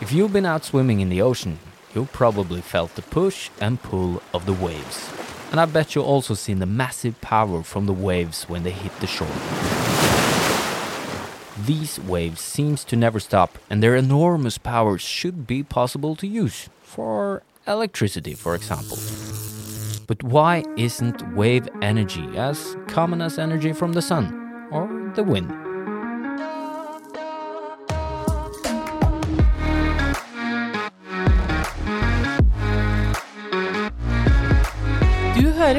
If you've been out swimming in the ocean, you've probably felt the push and pull of the waves. And I bet you've also seen the massive power from the waves when they hit the shore. These waves seems to never stop, and their enormous power should be possible to use for electricity, for example. But why isn't wave energy as common as energy from the sun or the wind?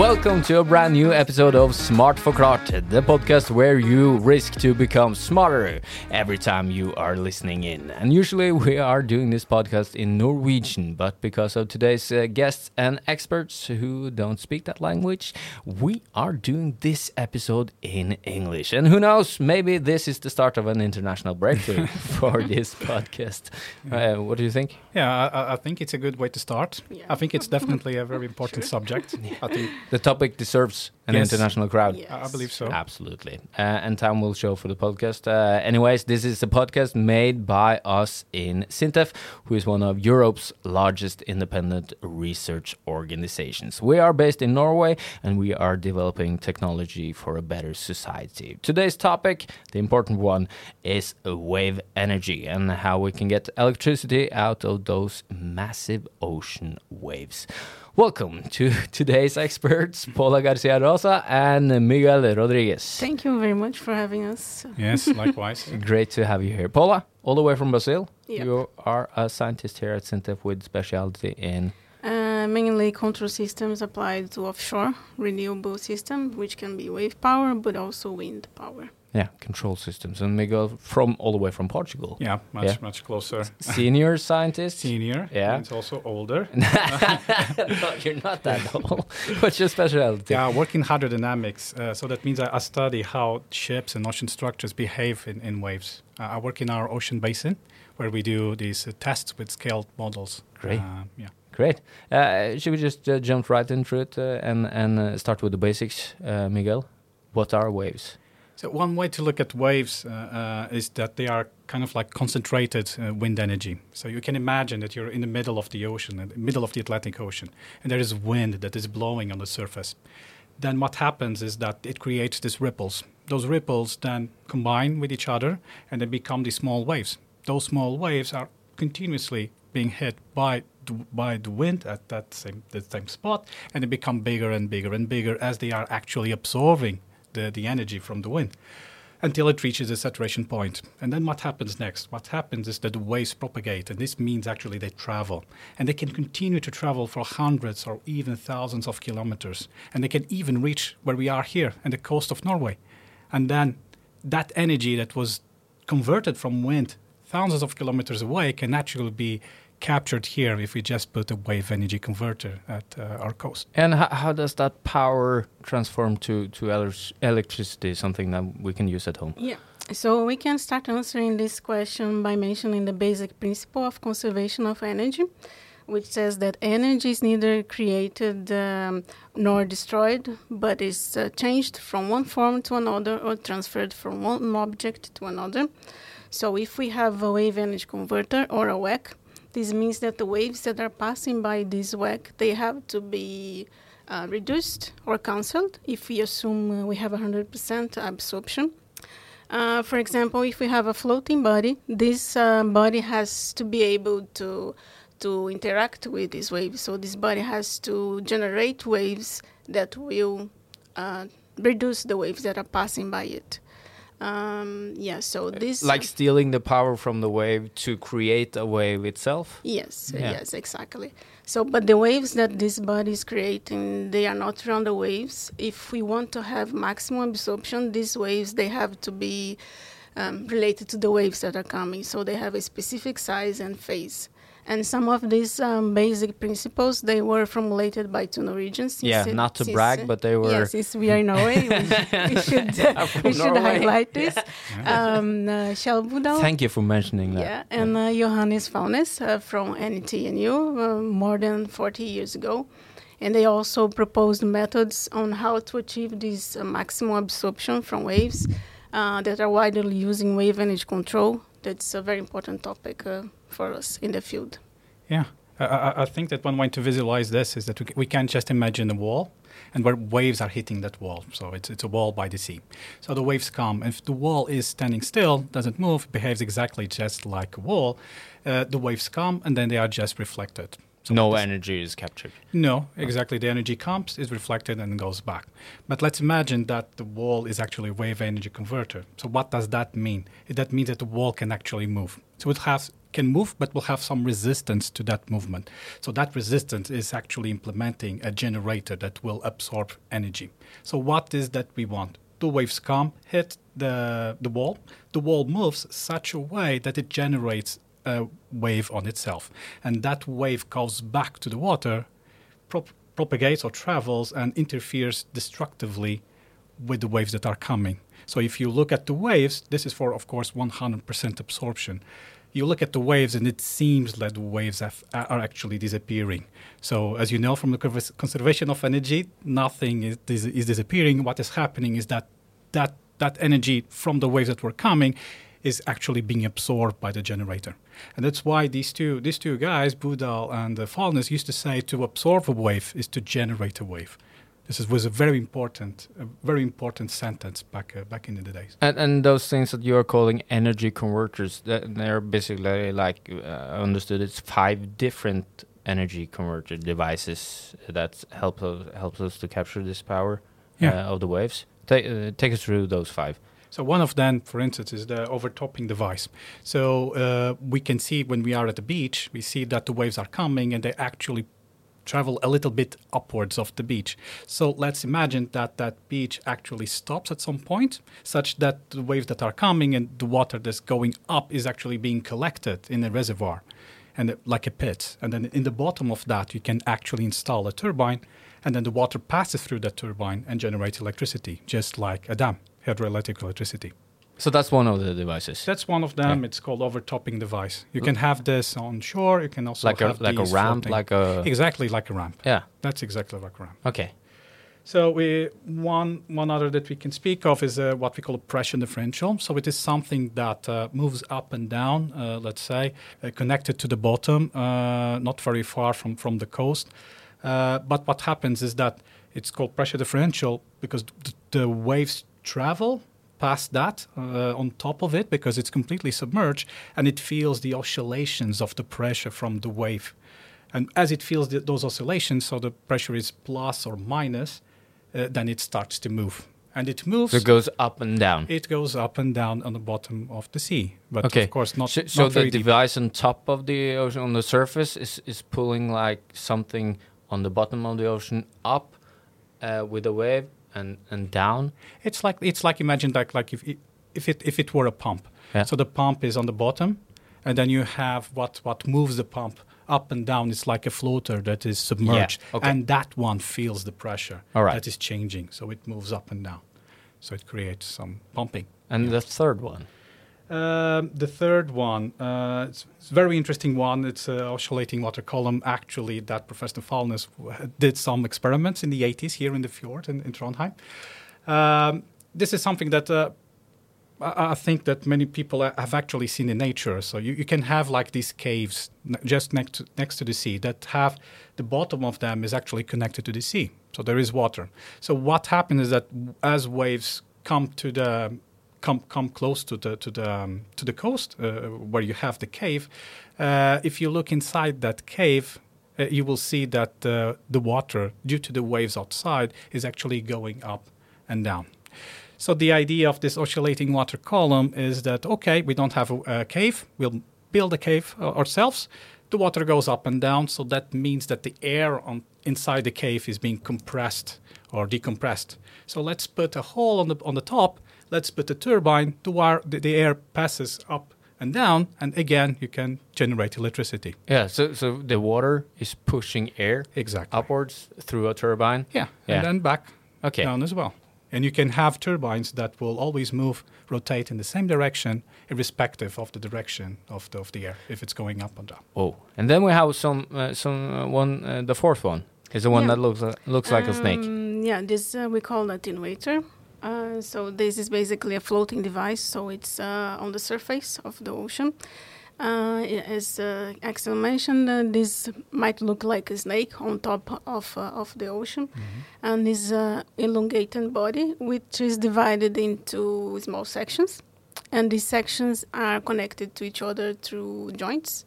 Welcome to a brand new episode of Smart Forklart, the podcast where you risk to become smarter every time you are listening in. And usually we are doing this podcast in Norwegian, but because of today's uh, guests and experts who don't speak that language, we are doing this episode in English. And who knows, maybe this is the start of an international breakthrough for this podcast. Uh, what do you think? Yeah, I, I think it's a good way to start. Yeah. I think it's definitely a very important subject. I think The topic deserves an Yes. international crowd. Yes. I I believe so. Absolutely. Uh, and time will show for the podcast. Uh, anyways, this is a podcast made by us in Sintef, who is one of Europe's largest independent research organizations. We are based in Norway and we are developing technology for a better society. Today's topic, the important one, is wave energy and how we can get electricity out of those massive ocean waves. Welcome to today's experts, Paula Garcia Rosa and Miguel Rodrigues. Thank you very much for having us. yes, likewise. Great to have you here. Paula, all the way from Brazil. Yep. You are a scientist here at Sintef with specialty in. Uh, mainly control systems applied to offshore renewable system, which can be wave power, but also wind power. Yeah, control systems. And Miguel from all the way from Portugal. Yeah, much Yeah. much closer. Senior scientist. Senior. Yeah. It's also older. no, you're not that old. What's your specialty? Yeah, I work in hydrodynamics. Uh, so that means I, I study how ships and ocean structures behave in, in waves. Uh, I work in our ocean basin where we do these uh, tests with scaled models. Great. Uh, yeah. Great. Uh, should we just uh, jump right into it uh, and and uh, start with the basics, uh, Miguel? What are waves? So one way to look at waves uh, uh, is that they are kind of like concentrated uh, wind energy. So you can imagine that you're in the middle of the ocean, in the middle of the Atlantic Ocean, and there is wind that is blowing on the surface. Then what happens is that it creates these ripples. Those ripples then combine with each other and they become these small waves. Those small waves are continuously being hit by by the wind at that same the same spot, and they become bigger and bigger and bigger as they are actually absorbing the, the energy from the wind until it reaches a saturation point. And then what happens next? What happens is that the waves propagate, and this means actually they travel. And they can continue to travel for hundreds or even thousands of kilometers. And they can even reach where we are here and the coast of Norway. And then that energy that was converted from wind thousands of kilometers away can actually be captured here if we just put a wave energy converter at uh, our coast. And how, how does that power transform to to elec- electricity? Something that we can use at home. Yeah. So we can start answering this question by mentioning the basic principle of conservation of energy, which says that energy is neither created um, nor destroyed, but is uh, changed from one form to another or transferred from one object to another. So if we have a wave energy converter or a WEC, this means that the waves that are passing by this WEC, they have to be uh, reduced or cancelled if we assume uh, we have 100% absorption. Uh, for example, if we have a floating body, this uh, body has to be able to to interact with these waves. So this body has to generate waves that will uh, reduce the waves that are passing by it. Um, yeah. So this Like stealing the power from the wave to create a wave itself. Yes, Yeah. yes, exactly. So, but the waves that this body is creating, they are not random waves. If we want to have maximum absorption, these waves they have to be um, related to the waves that are coming. So they have a specific size and phase. And some of these um, basic principles they were formulated by two Norwegians. Yeah, it- not to since, brag, but they were. Yeah, since we are in Norway, we, we should uh, we should Norway. highlight this. Um, uh, Thank you for mentioning that. yeah, and uh, Johannes Falnes uh, from NTNU uh, more than 40 years ago. And they also proposed methods on how to achieve this uh, maximum absorption from waves uh, that are widely used in wave energy control. That's a very important topic uh, for us in the field. Yeah, I, I, I think that one way to visualize this is that we, we can't just imagine a wall and where waves are hitting that wall. So it's, it's a wall by the sea. So the waves come. If the wall is standing still, doesn't move, behaves exactly just like a wall, uh, the waves come and then they are just reflected. So no energy is captured. No, exactly. The energy comes, is reflected, and goes back. But let's imagine that the wall is actually a wave energy converter. So what does that mean? That means that the wall can actually move. So it has can move, but will have some resistance to that movement. So that resistance is actually implementing a generator that will absorb energy. So what is that we want? The waves come, hit the the wall. The wall moves such a way that it generates a wave on itself, and that wave goes back to the water prop- propagates or travels and interferes destructively with the waves that are coming. So if you look at the waves, this is for, of course, 100% absorption. You look at the waves, and it seems that the waves have, are actually disappearing. So, as you know from the conservation of energy, nothing is, is, is disappearing. What is happening is that, that that energy from the waves that were coming is actually being absorbed by the generator. And that's why these two, these two guys, Budal and uh, Falnes, used to say to absorb a wave is to generate a wave. This is, was a very important, a very important sentence back uh, back in the days. And, and those things that you are calling energy converters, that they're basically like uh, I understood it's five different energy converter devices that help us, helps us to capture this power Yeah. uh, of the waves. Take uh, take us through those five. So one of them, for instance, is the overtopping device. So uh, we can see when we are at the beach, we see that the waves are coming and they actually travel a little bit upwards of the beach. So let's imagine that that beach actually stops at some point, such that the waves that are coming and the water that's going up is actually being collected in a reservoir, and like a pit. And then in the bottom of that, you can actually install a turbine, and then the water passes through that turbine and generates electricity, just like a dam, hydroelectric electricity. So that's one of the devices, That's one of them. Yeah. It's called overtopping device. You can have this on shore. You can also like a have like a ramp, floating. like a exactly like a ramp. yeah. That's exactly like a ramp. Okay. So we one one other that we can speak of is uh, what we call a pressure differential. So it is something that uh, moves up and down. Uh, let's say uh, connected to the bottom, uh, not very far from from the coast. Uh, but what happens is that it's called pressure differential because th- the waves travel past that uh, on top of it because it's completely submerged and it feels the oscillations of the pressure from the wave. And as it feels th- those oscillations, so the pressure is plus or minus, uh, then it starts to move. And it moves. So it goes up and down. it goes up and down on the bottom of the sea. But Okay. of course, not, so, not so the deep. device on top of the ocean, on the surface, is is pulling like something on the bottom of the ocean up uh, with a wave and and down. It's like it's like imagine like like if it, if it if it were a pump. Yeah. So the pump is on the bottom, and then you have what what moves the pump up and down. It's like a floater that is submerged, okay. and that one feels the pressure All right. that is changing. So it moves up and down. So it creates some pumping. And the third one. Um, the third one, uh, it's, it's a very interesting one. It's an oscillating water column. Actually, that Professor Falnes w- did some experiments in the 80s here in the fjord in, in Trondheim. Um, this is something that uh, I, I think that many people have actually seen in nature. So you, you can have like these caves just next to, next to the sea that have the bottom of them is actually connected to the sea. So there is water. So what happens is that as waves come to the come come close to the to the um, to the coast uh, where you have the cave, uh, if you look inside that cave, uh, you will see that the water, due to the waves outside, is actually going up and down. So the idea of this oscillating water column is that okay, we don't have a, a cave, we'll build a cave ourselves. The water goes up and down, so that means that the air on inside the cave is being compressed or decompressed. So let's put a hole on the on the top. Let's put a turbine. The, wire, the, the air passes up and down, and again you can generate electricity. Yeah. So so the water is pushing air Exactly. upwards through a turbine. Yeah, Yeah. and then back Okay. down as well. And you can have turbines that will always move, rotate in the same direction, irrespective of the direction of the, of the air, if it's going up or down. Oh, and then we have some uh, some uh, one uh, the fourth one. Is the one Yeah. that looks uh, looks like a snake? Um, Yeah, this uh, we call attenuator. Uh, so this is basically a floating device. So it's uh, on the surface of the ocean. Uh, as uh, Aksel mentioned, uh, this might look like a snake on top of uh, of the ocean, and is uh, elongated body, which is divided into small sections, and these sections are connected to each other through joints.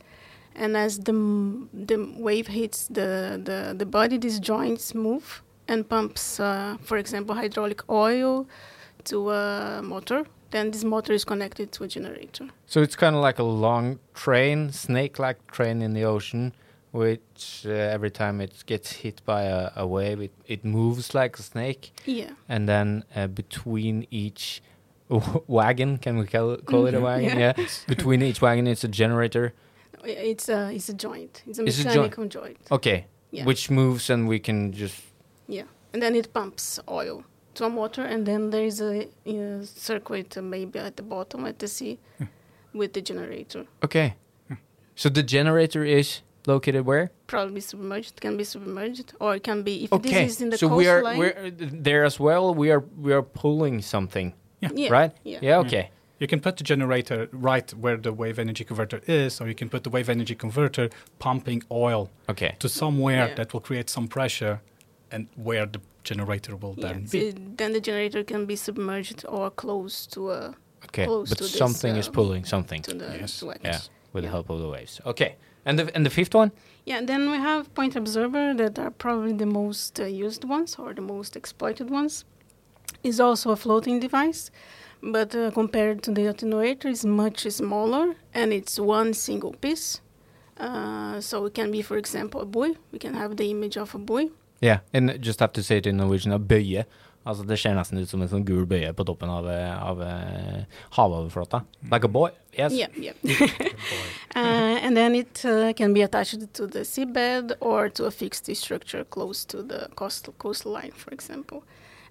And as the m- the wave hits the, the, the body, these joints move and pumps, uh, for example, hydraulic oil to a motor. Then this motor is connected to a generator. So it's kind of like a long train, snake-like train in the ocean, which uh, every time it gets hit by a, a wave, it, it moves like a snake, Yeah. and then uh, between each wagon, can we call, call it a Mhm, wagon? yeah. Yeah. between each wagon, it's a generator. It's a it's a joint. It's a It's a joint. mechanical joint. Okay, Yeah. which moves, and we can just Yeah, and then it pumps oil to a motor, and then there is a, circuit maybe at the bottom at the sea with the generator. okay. So the generator is located where? Probably submerged, can be submerged, or it can be if Okay, this is in the so we are coastline. we're uh, there as well. We are we are pulling something, yeah, right? Yeah. Yeah. Okay. You can put the generator right where the wave energy converter is, or you can put the wave energy converter pumping oil Okay. to somewhere Yeah. that will create some pressure and where the generator will then so be. it- then the generator can be submerged or close to a Okay. close But to this, something is um, pulling something. to the Yes. to Yeah. X. With the help of the waves. Okay. And the and the fifth one? Yeah, and then we have point absorber that are probably the most uh, used ones or the most exploited ones. Is also a floating device, but uh, compared to the attenuator, is much smaller and it's one single piece. Uh, so it can be, for example, a buoy. We can have the image of a buoy. Yeah. And just have to say it in Norwegian. Bøye. Altså Det ser nesten ut som en sånn gul bøye på toppen av, eh, av eh, havoverflata. Like a boy. Yes. Yeah, yeah. uh, and then it uh, can be attached to the seabed or to a fixed structure close to the coastal coastline, for example.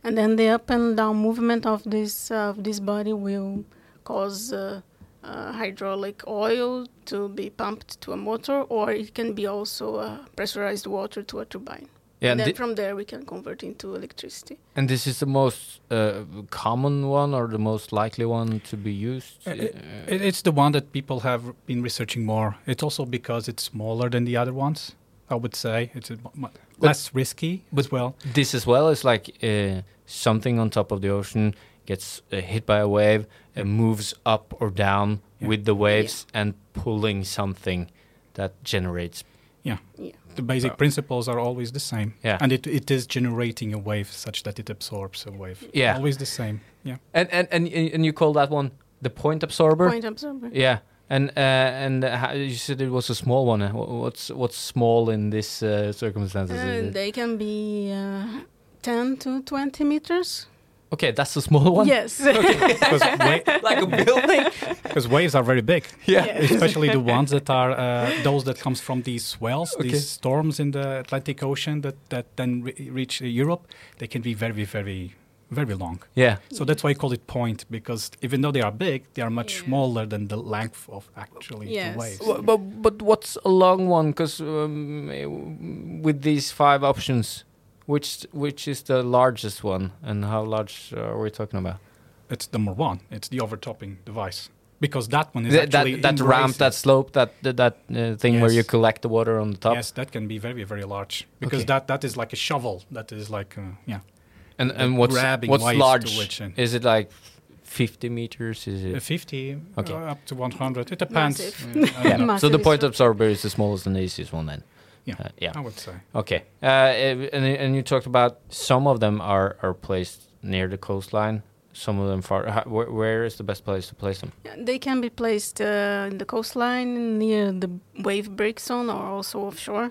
And then the up and down movement of this of this body will cause uh, uh, hydraulic oil to be pumped to a motor, or it can be also uh, pressurized water to a turbine. Yeah. and And, then thi- from there we can convert into electricity. and this is the most uh, common one or the most likely one to be used. Uh, It, it's the one that people have been researching more. It's also because it's smaller than the other ones. I would say it's a, mu- less risky as well. this as well is like uh, something on top of the ocean gets uh, hit by a wave and moves up or down Yeah. with the waves and pulling something that generates. Yeah. Yeah. The basic Uh, principles are always the same. Yeah. And it, it is generating a wave such that it absorbs a wave. Yeah. Always the same. Yeah. And and and and you call that one the point absorber? Point observer. Yeah. And uh, and uh, you said it was a small one. Uh, What's what's small in this uh, circumstances? Uh, they can be uh, 10 to 20 meters. Okay, that's a small one. Yes. Because wa- like a building. because waves are very big. yeah. especially the ones that are uh, those that comes from these swells, Okay. these storms in the Atlantic Ocean that that then re- reach uh, Europe. They can be very, very, very long. Yeah. So that's why I call it point because even though they are big, they are much Yeah. smaller than the length of actually Yes. the waves. Wha- But but what's a long one? Because um, with these five options, which which is the largest one, and how large are we talking about? It's number one. It's the overtopping device because that one is Th- actually that that ramp, that slope, that that, that uh, thing where you collect the water on the top. Yes, that can be very, very large because Okay. that that is like a shovel. That is like uh, yeah, And uh, and what's grabbing what's large? which. Is it like fifty meters? Is Uh, it? 50 Okay. uh, up to 100. It depends. Massive. Uh, I don't Yeah. know. So the point is- absorber is the smallest and the easiest one then. Yeah. Uh, yeah. I would say. Okay. Uh, and and you talked about some of them are are placed near the coastline. Some of them far. How, where, where is the best place to place them? They can be placed uh, in the coastline near the wave break zone or also offshore.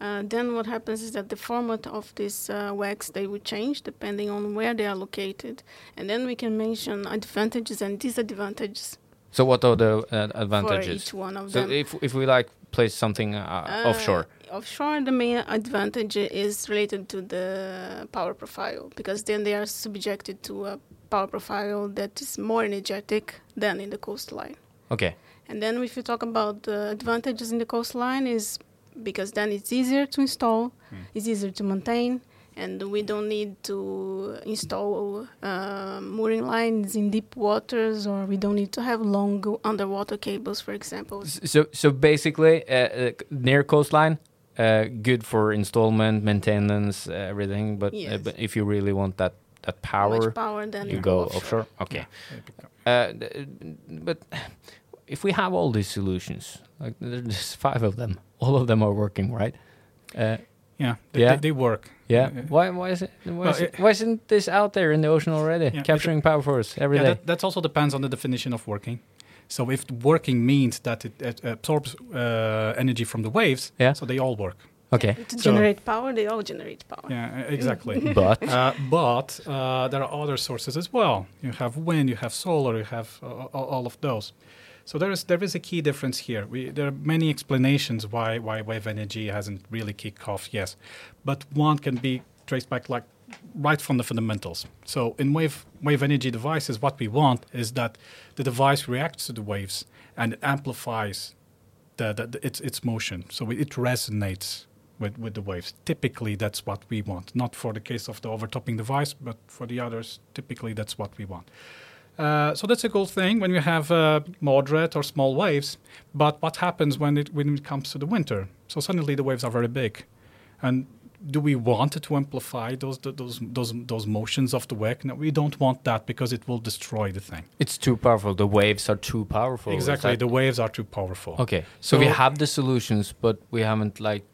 Uh, then what happens is that the format of this uh, WECs they will change depending on where they are located, and then we can mention advantages and disadvantages So what are the uh, for advantages? each one of So them. if if we like place something uh, Uh, offshore, Offshore, the main advantage is related to the power profile because then they are subjected to a power profile that is more energetic than in the coastline. okay, And then if you talk about the advantages in the coastline is because then it's easier to install, it's easier to maintain, and we don't need to install uh, mooring lines in deep waters, or we don't need to have long underwater cables, for example. So so basically, uh, uh, near coastline, uh, good for installment, maintenance, uh, everything. But, uh, but if you really want that that power, power then you go offshore. offshore. Okay. Yeah. Uh, but if we have all these solutions, like there's five of them, all of them are working, right? Uh, Yeah, they, Yeah. They, they work. yeah. Uh, Why? Why is it? Why, Well, is it, it- why isn't this out there in the ocean already, Yeah, capturing power for us every yeah, day? that, that also depends on the definition of working. So if working means that it, it absorbs uh, energy from the waves, Yeah. so they all work. okay, To So- generate power, they all generate power. Yeah, uh, exactly. but uh, but uh, there are other sources as well. You have wind, you have solar, you have uh, all all of those. So there is there is a key difference here. We, there are many explanations why why wave energy hasn't really kicked off. Yes, but one can be traced back like right from the fundamentals. So in wave wave energy devices, what we want is that the device reacts to the waves and it amplifies the, the, the- its its motion. So it resonates with, with the waves. Typically, that's what we want. Not for the case of the overtopping device, but for the others, typically that's what we want. Uh, so that's a cool thing when you have uh, moderate or small waves. But what happens when it when it comes to the winter? So suddenly the waves are very big, and do we want to amplify those those those those motions of the wave? No, we don't want that because it will destroy the thing. it's too powerful. The waves are too powerful. exactly, the waves are too powerful. Okay, so, we have the solutions, but we haven't like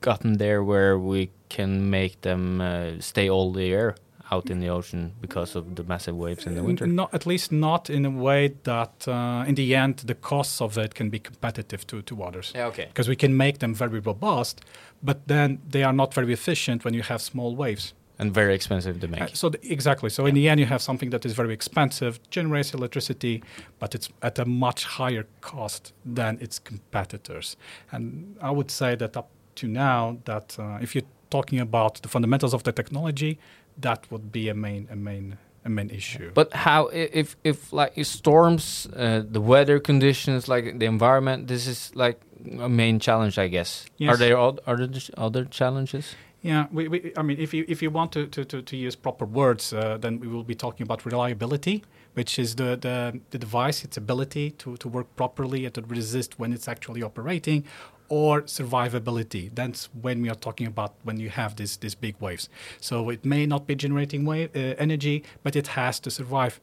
gotten there where we can make them uh, stay all the year out in the ocean because of the massive waves in the winter. Not at least not in a way that, uh, in the end, the costs of it can be competitive to, to others. Yeah, okay. Because we can make them very robust, but then they are not very efficient when you have small waves. And very expensive to make. Uh, so exactly. So in the end, you have something that is very expensive, generates electricity, but it's at a much higher cost than its competitors. And I would say that up to now, that uh, if you're talking about the fundamentals of the technology, that would be a main a main a main issue. But how if if like it storms, uh, the weather conditions, like the environment, this is like a main challenge, I guess. Are there oth- other ch- other challenges? Yeah, we, we, I mean, if you if you want to to, to, to use proper words, uh, then we will be talking about reliability, which is the, the, the device, its ability to, to work properly and to resist when it's actually operating, or survivability. That's when we are talking about when you have this these big waves. So it may not be generating wave, uh, energy, but it has to survive.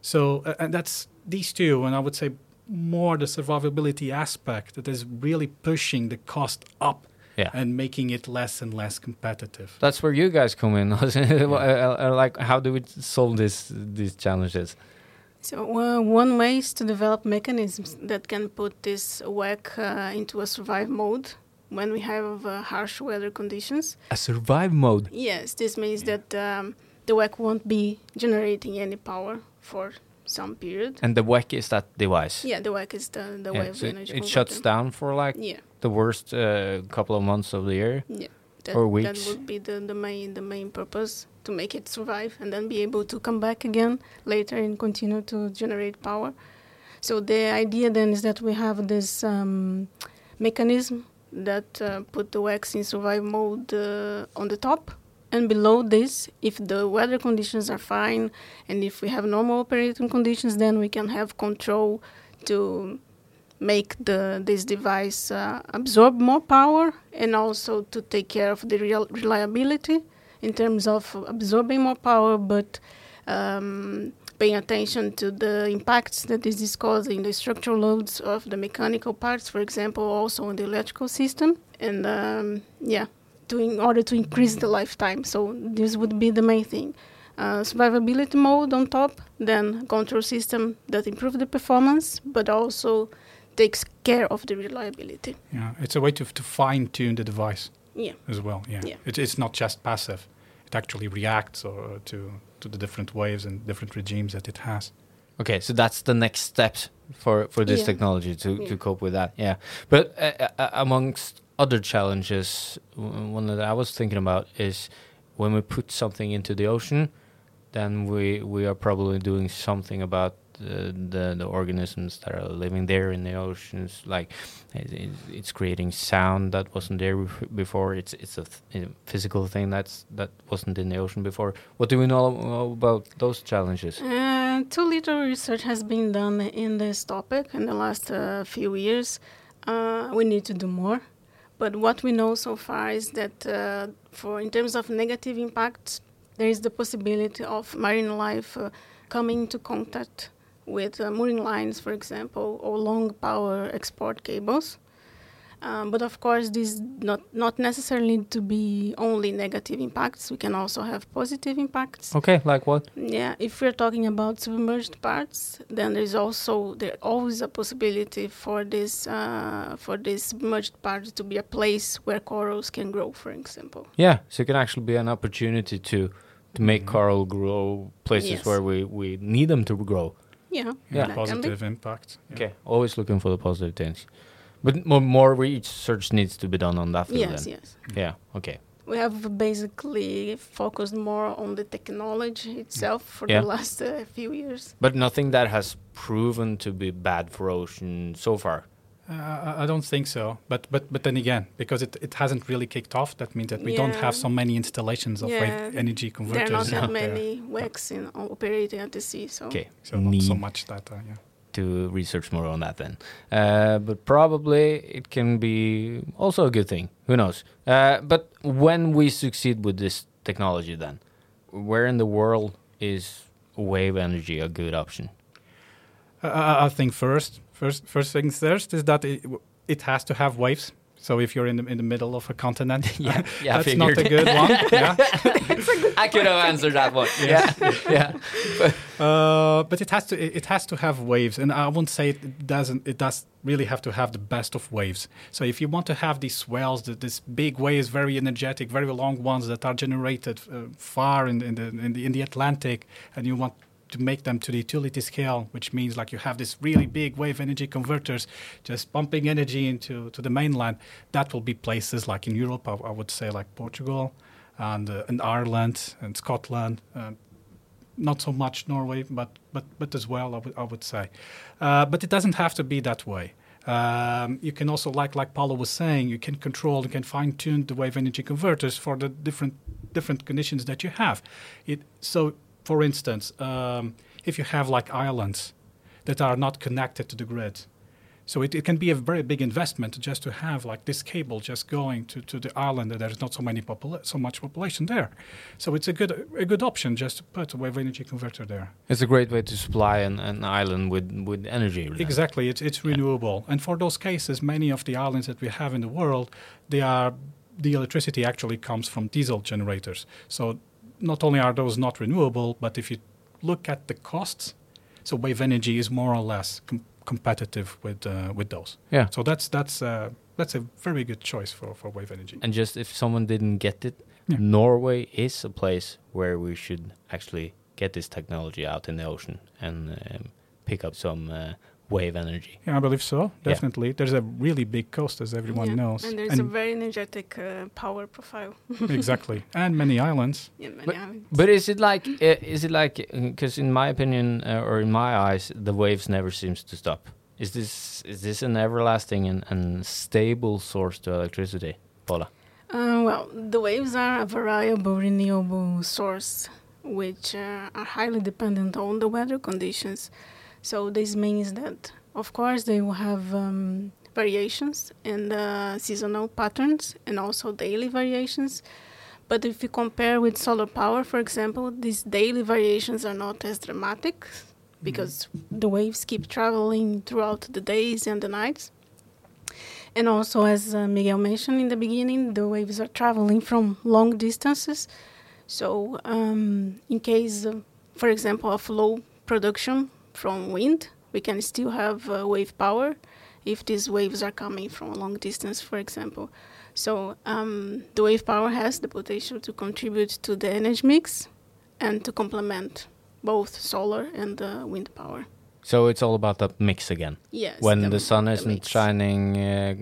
So uh, and that's these two, and I would say more the survivability aspect that is really pushing the cost up Yeah. and making it less and less competitive. That's where you guys come in. Like, how do we solve this these challenges? So uh, one way is to develop mechanisms that can put this WEC uh, into a survive mode when we have uh, harsh weather conditions. A survive mode. Yes, this means that um, the WEC won't be generating any power for some period. And the WEC is that device. Yeah, the WEC is the, the Yeah, so it, energy. it shuts down for like Yeah, the worst uh, couple of months of the year. yeah. That, Or that weeks. would be the, the main the main purpose to make it survive and then be able to come back again later and continue to generate power. So the idea then is that we have this um, mechanism that uh, put the WECs in survive mode uh, on the top, and below this, if the weather conditions are fine and if we have normal operating conditions, then we can have control to make the this device uh, absorb more power and also to take care of the real reliability in terms of absorbing more power, but um, paying attention to the impacts that this is causing, the structural loads of the mechanical parts, for example, also in the electrical system, and um, yeah, to in order to increase the lifetime. So this would be the main thing. Uh, survivability mode on top, then control system that improve the performance, but also takes care of the reliability. Yeah, it's a way to, to fine tune the device Yeah. as well. Yeah, Yeah. It, it's not just passive; it actually reacts or to to the different waves and different regimes that it has. Okay, so that's the next steps for for this Yeah. technology to Yeah. to cope with that. Yeah, but uh, uh, amongst other challenges, one that I was thinking about is when we put something into the ocean, then we we are probably doing something about the the organisms that are living there in the oceans, like it, it, it's creating sound that wasn't there before. It's it's a, th- a physical thing that's that wasn't in the ocean before. What do we know, know about those challenges? Uh, too little research has been done in this topic in the last uh, few years. Uh, we need to do more. But what we know so far is that, uh, for in terms of negative impacts, there is the possibility of marine life uh, coming into contact with uh, mooring lines, for example, or long power export cables. Um, but of course, these not not necessarily to be only negative impacts. We can also have positive impacts. Okay, like what? Yeah, if we're talking about submerged parts, then there's also there always a possibility for this uh, for this submerged parts to be a place where corals can grow, for example. Yeah, so it can actually be an opportunity to to make coral grow places Yes. where we we need them to grow. Yeah, Yeah. Yeah, that can be. positive impact. Yeah. Okay, always looking for the positive things. But more, more research needs to be done on that field. Yes, then. yes. Yeah. Okay. We have basically focused more on the technology itself for Yeah. the last uh, few years. But nothing that has proven to be bad for ocean so far. Uh, I- I don't think so, but but but then again, because it, it hasn't really kicked off, that means that we don't have so many installations of Yeah, wave energy There are converters not that out many WECs in, operating at the sea, so Okay. So not so much data. Yeah. to research more on that then. Uh, but probably it can be also a good thing. Who knows? Uh, but when we succeed with this technology, then where in the world is wave energy a good option? Uh, I I think first, first, first things first is that it, it has to have waves. So if you're in the in the middle of a continent, Yeah, yeah, that's not a good one. yeah. I could have answered that one. Yeah, yeah. Uh, but it has to it it has to have waves, and I won't say it doesn't. It does really have to have the best of waves. So if you want to have these swells, the, these big waves, very energetic, very long ones that are generated uh, far in, in the in the in the Atlantic, and you want to make them to the utility scale, which means like you have this really big wave energy converters just pumping energy into to the mainland. That will be places like in Europe, I, I would say like Portugal, and uh, and Ireland and Scotland. Uh, not so much Norway, but but but as well, I would I would say. Uh, but it doesn't have to be that way. Um, you can also, like like Paula was saying, you can control, you can fine tune the wave energy converters for the different different conditions that you have. It so, for instance, um, if you have like islands that are not connected to the grid. So it, it can be a very big investment just to have like this cable just going to, to the island that there's not so many popula- so much population there. So it's a good a good option just to put a wave energy converter there. It's a great way to supply an, an island with, with energy. then. Exactly, it's it's renewable. And for those cases, many of the islands that we have in the world, they are the electricity actually comes from diesel generators. So not only are those not renewable, but if you look at the costs, so wave energy is more or less com- competitive with uh, with those. Yeah. So that's that's uh, that's a very good choice for, for wave energy. And just if someone didn't get it, Yeah. Norway is a place where we should actually get this technology out in the ocean and um, pick up some uh, wave energy. Yeah, I believe so. Definitely, there's a really big coast, as everyone Yeah, knows, And there's a very energetic uh, power profile. exactly, and many islands. Yeah, many But- islands. But is it like uh, is it like because in my opinion uh, or in my eyes the waves never seems to stop. Is this is this an everlasting and, and stable source to electricity, Paula? Uh, well, the waves are a variable renewable source which uh, are highly dependent on the weather conditions. So this means that, of course, they will have um, variations in the seasonal patterns and also daily variations. But if you compare with solar power, for example, these daily variations are not as dramatic because the waves keep traveling throughout the days and the nights. And also, as uh, Miguel mentioned in the beginning, the waves are traveling from long distances. So, um, in case, uh, for example, of low production from wind, we can still have uh, wave power if these waves are coming from a long distance, for example. So, um, the wave power has the potential to contribute to the energy mix and to complement both solar and uh, wind power. So it's all about that mix again. Yes. when the, sun isn't mix. shining uh,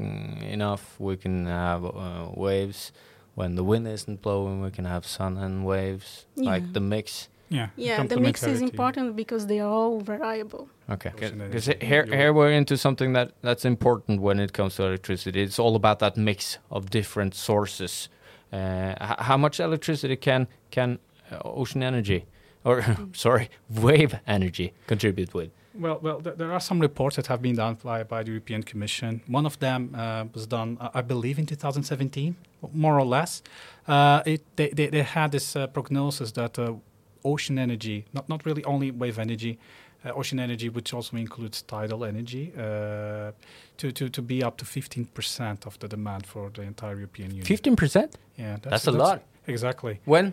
enough, we can have uh, waves. When the wind isn't blowing, we can have sun and waves. Yeah. Like the mix. Yeah. Yeah, the mix is important because they are all variable. Okay, because here, here we're into something that that's important when it comes to electricity. It's all about that mix of different sources. Uh, how much electricity can can uh, ocean energy, or sorry, wave energy contribute with? Well, well, th- there are some reports that have been done by, by the European Commission. One of them uh, was done, uh, I believe, in 2017, more or less. Uh, it, they, they, they had this uh, prognosis that uh, ocean energy, not, not really only wave energy, uh, ocean energy, which also includes tidal energy, uh, to, to, to be up to 15% of the demand for the entire European Union. Fifteen percent. Yeah, That's a lot. Exactly. When?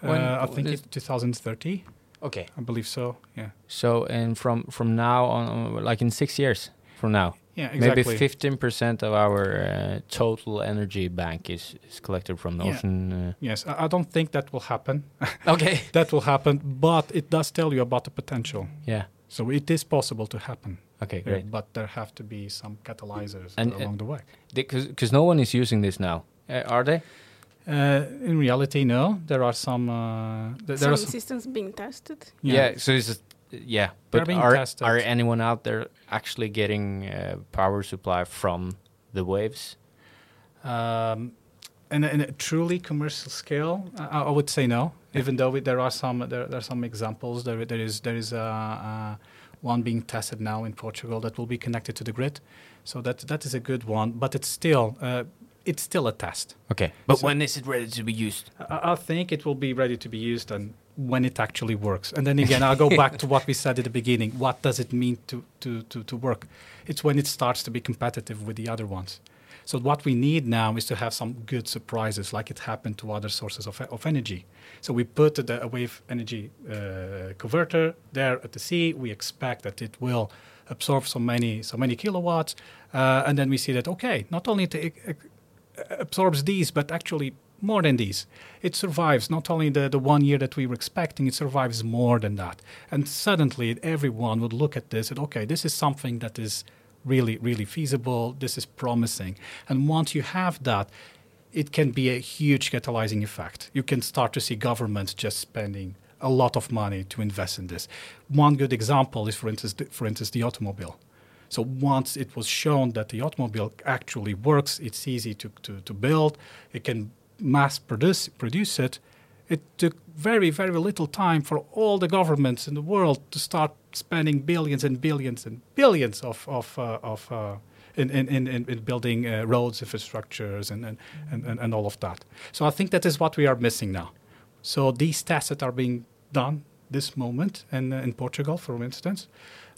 When Uh, I think it's 2030. Okay. I believe so. Yeah. So and from from now on, uh, like in six years from now, Yeah, exactly. maybe fifteen percent of our uh, total energy bank is is collected from the Yeah. ocean. Uh, Yes, I, I don't think that will happen. okay. that will happen, but it does tell you about the potential. Yeah. So it is possible to happen. Okay. Yeah, Great. but there have to be some catalyzers And, along the way. Because no one is using this now, uh, are they? Uh, in reality, no. There are some. Uh, th- there Some are some, systems being tested. Yeah. so it's just, yeah, but are tested. are anyone out there actually getting uh, power supply from the waves? Um, in, a, in a truly commercial scale, I, I would say no. Even though it, there are some, there, there are some examples. There, there is there is uh, uh, one being tested now in Portugal that will be connected to the grid. So that that is a good one. But it's still uh, it's still a test. Okay, but So- when is it ready to be used? I, I think it will be ready to be used and when it actually works. And then again, I'll go back to what we said at the beginning. What does it mean to, to, to, to work? It's when it starts to be competitive with the other ones. So what we need now is to have some good surprises, like it happened to other sources of, of energy. So we put the, a wave energy uh, converter there at the sea. We expect that it will absorb so many so many kilowatts, uh, and then we see that okay, not only it uh, absorbs these, but actually more than these. It survives not only the, the one year that we were expecting, it survives more than that. And suddenly everyone would look at this and, okay, this is something that is really, really feasible, this is promising. And once you have that, it can be a huge catalyzing effect. You can start to see governments just spending a lot of money to invest in this. One good example is, for instance, the, for instance, the automobile. So once it was shown that the automobile actually works, it's easy to, to, to build, it can mass produce, produce it, it took very, very little time for all the governments in the world to start spending billions and billions and billions of, of, uh, of uh, in, in, in, in building uh, roads, infrastructures, and, and, and, and all of that. So I think that is what we are missing now. So these tests that are being done this moment in, uh, in Portugal, for instance,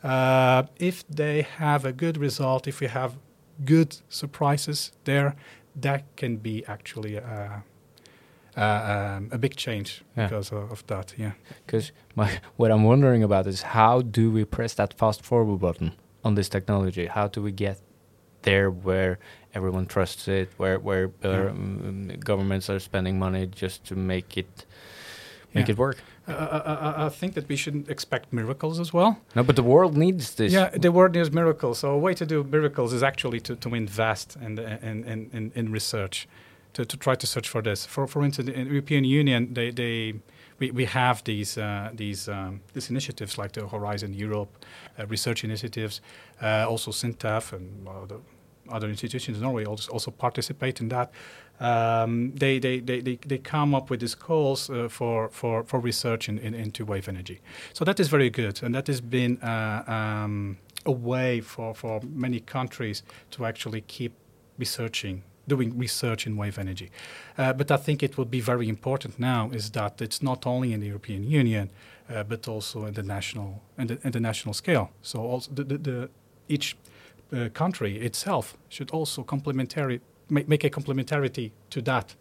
uh, if they have a good result, if we have good surprises there, that can be actually uh, uh, um, a big change Yeah. because of, of that. Yeah. Because my what I'm wondering about is how do we press that fast forward button on this technology? How do we get there where everyone trusts it, where where uh, Yeah. um, governments are spending money just to make it make Yeah. it work? Uh, I, I, I think that we shouldn't expect miracles as well. No, but the world needs this. Yeah, the world needs miracles. So a way to do miracles is actually to, to invest in, in, in, in, in research, to, to try to search for this. For for instance, in the European Union, they, they we, we have these uh, these um, these initiatives like the Horizon Europe uh, research initiatives, uh, also Sintef and uh, the other institutions in Norway also, participate in that. Um, they, they, they, they, they come up with these calls uh, for, for, for research in, in, into wave energy. So that is very good, and that has been uh, um, a way for, for many countries to actually keep researching, doing research in wave energy. Uh, but I think it would be very important now is that it's not only in the European Union, uh, but also in the national in the, in the national scale. So also the, the, the each uh, country itself should also complementary make, make a complementarity to that,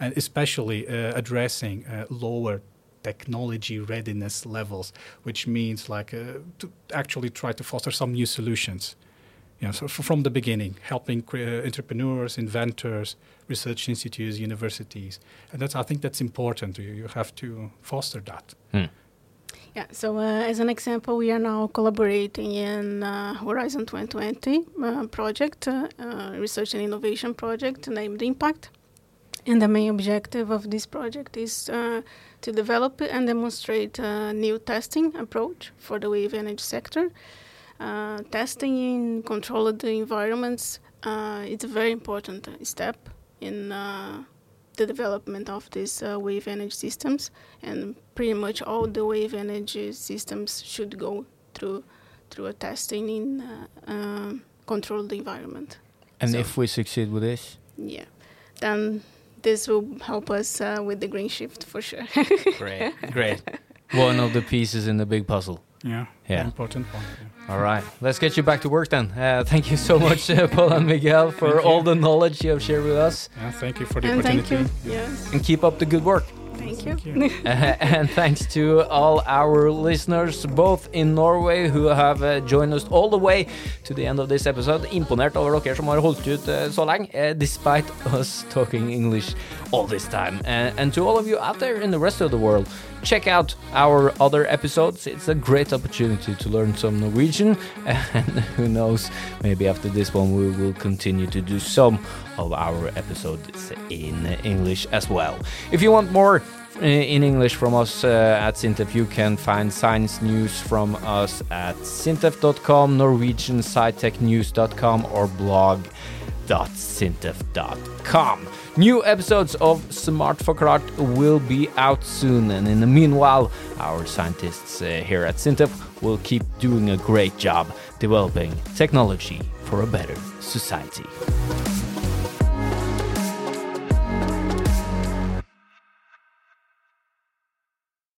and especially uh, addressing uh, lower technology readiness levels, which means like uh, to actually try to foster some new solutions. You know, so from the beginning, helping uh, entrepreneurs, inventors, research institutes, universities, and that's I think that's important. You, you have to foster that. Hmm. Yeah, so uh, as an example, we are now collaborating in uh, Horizon 2020 uh, project, uh, uh, research and innovation project named Impact. And the main objective of this project is uh, to develop and demonstrate a new testing approach for the wave energy sector. Testing in controlled environments uh, is a very important step in the development of these uh, wave energy systems, and pretty much all the wave energy systems should go through through a testing in uh, um, controlled environment. And So- if we succeed with this, Yeah, then this will help us uh, with the green shift for sure. great, great. One of the pieces in the big puzzle. Yeah, Yeah. important one. Yeah. All right, let's get you back to work then. Uh, thank you so much, uh, Paula and Miguel, for Thank you. all the knowledge you have shared with us. Yeah, thank you for the and thank opportunity. you. Yes, And keep up the good work. thank you. Thank you. Uh, and thanks to all our listeners, both in Norway, who have uh, joined us all the way to the end of this episode. Imponert over dere som har holdt ut uh, så lenge, uh, despite us talking English all this time. Uh, and to all of you out there in the rest of the world, check out our other episodes. It's a great opportunity to learn some Norwegian. And who knows, maybe after this one, we will continue to do some of our episodes in English as well. If you want more uh, in English from us uh, at Sintef, you can find science news from us at sintef.com, Norwegian SciTechNews.com, or blog.sintef.com. New episodes of Smart Forklart will be out soon, and in the meanwhile, our scientists uh, here at Sintef will keep doing a great job developing technology for a better society.